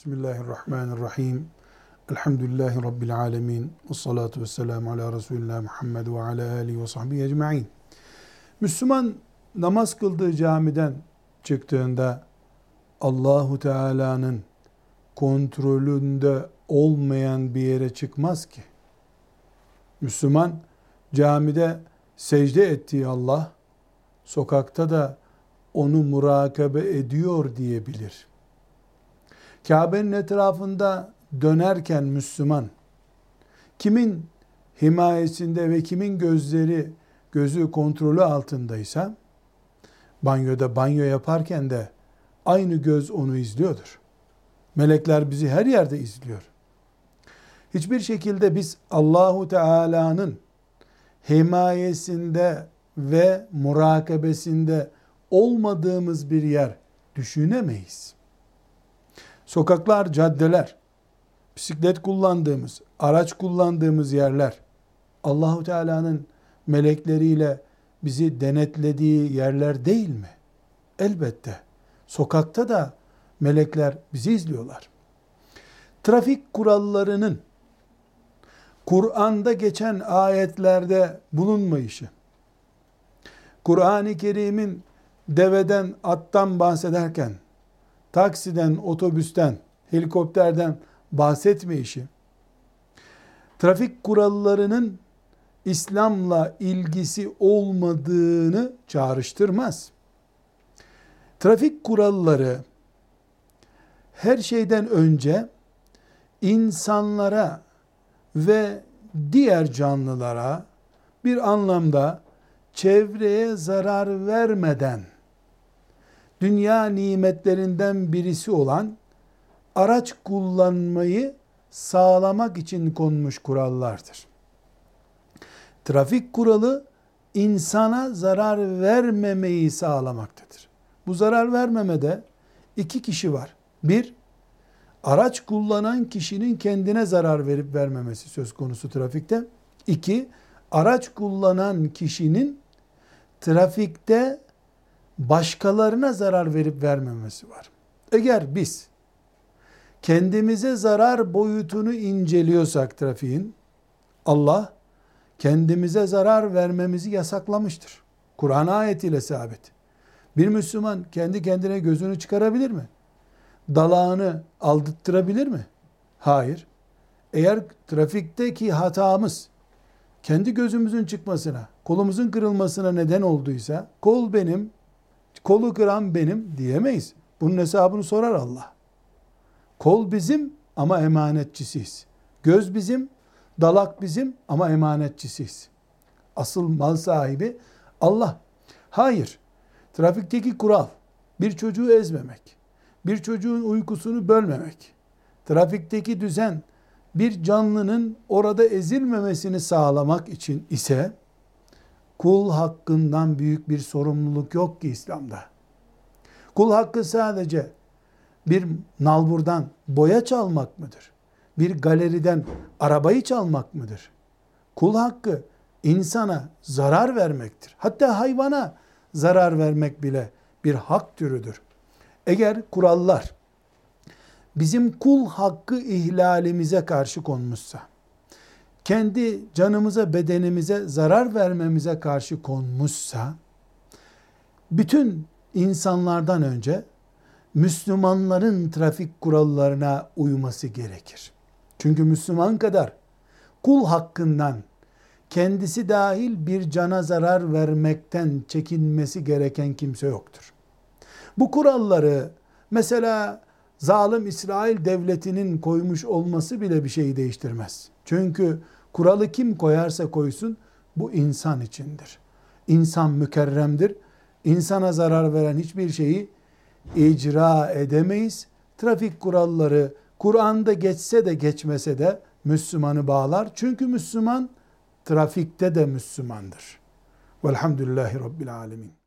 Bismillahirrahmanirrahim. Elhamdülillahi Rabbil alemin. Ve salatu ve selamu ala Resulullah Muhammed ve ala alihi ve sahbihi ecma'in. Müslüman namaz kıldığı camiden çıktığında Allahu Teala'nın kontrolünde olmayan bir yere çıkmaz ki. Müslüman camide secde ettiği Allah sokakta da onu murakabe ediyor diyebilir. Kabe'nin etrafında dönerken Müslüman kimin himayesinde ve kimin gözleri gözü kontrolü altındaysa banyoda banyo yaparken de aynı göz onu izliyordur. Melekler bizi her yerde izliyor. Hiçbir şekilde biz Allahu Teala'nın himayesinde ve murakabesinde olmadığımız bir yer düşünemeyiz. Sokaklar, caddeler, bisiklet kullandığımız, araç kullandığımız yerler Allahu Teala'nın melekleriyle bizi denetlediği yerler değil mi? Elbette. Sokakta da melekler bizi izliyorlar. Trafik kurallarının Kur'an'da geçen ayetlerde bulunmayışı, Kur'an-ı Kerim'in deveden, attan bahsederken, taksiden, otobüsten, helikopterden bahsetmeyişi, trafik kurallarının İslam'la ilgisi olmadığını çağrıştırmaz. Trafik kuralları her şeyden önce insanlara ve diğer canlılara bir anlamda çevreye zarar vermeden dünya nimetlerinden birisi olan araç kullanmayı sağlamak için konmuş kurallardır. Trafik kuralı insana zarar vermemeyi sağlamaktadır. Bu zarar vermemede iki kişi var. Bir, araç kullanan kişinin kendine zarar verip vermemesi söz konusu trafikte. İki, araç kullanan kişinin trafikte başkalarına zarar verip vermemesi var. Eğer biz kendimize zarar boyutunu inceliyorsak trafiğin, Allah kendimize zarar vermemizi yasaklamıştır. Kur'an ayetiyle sabit. Bir Müslüman kendi kendine gözünü çıkarabilir mi? Dalağını aldıttırabilir mi? Hayır. Eğer trafikteki hatamız kendi gözümüzün çıkmasına, kolumuzun kırılmasına neden olduysa, kol benim, kolu kıran benim diyemeyiz. Bunun hesabını sorar Allah. Kol bizim ama emanetçisiyiz. Göz bizim, dalak bizim ama emanetçisiyiz. Asıl mal sahibi Allah. Hayır. Trafikteki kural bir çocuğu ezmemek, bir çocuğun uykusunu bölmemek, trafikteki düzen bir canlının orada ezilmemesini sağlamak için ise kul hakkından büyük bir sorumluluk yok ki İslam'da. Kul hakkı sadece bir nalburdan boya çalmak mıdır? Bir galeriden arabayı çalmak mıdır? Kul hakkı insana zarar vermektir. Hatta hayvana zarar vermek bile bir hak türüdür. Eğer kurallar bizim kul hakkı ihlalimize karşı konmuşsa, kendi canımıza, bedenimize zarar vermemize karşı konmuşsa, bütün insanlardan önce Müslümanların trafik kurallarına uyması gerekir. Çünkü Müslüman kadar kul hakkından kendisi dahil bir cana zarar vermekten çekinmesi gereken kimse yoktur. Bu kuralları mesela zalim İsrail devletinin koymuş olması bile bir şeyi değiştirmez. Çünkü kuralı kim koyarsa koysun bu insan içindir. İnsan mükerremdir. İnsana zarar veren hiçbir şeyi icra edemeyiz. Trafik kuralları Kur'an'da geçse de geçmese de Müslümanı bağlar. Çünkü Müslüman trafikte de Müslümandır. Velhamdülillahi Rabbil Alemin.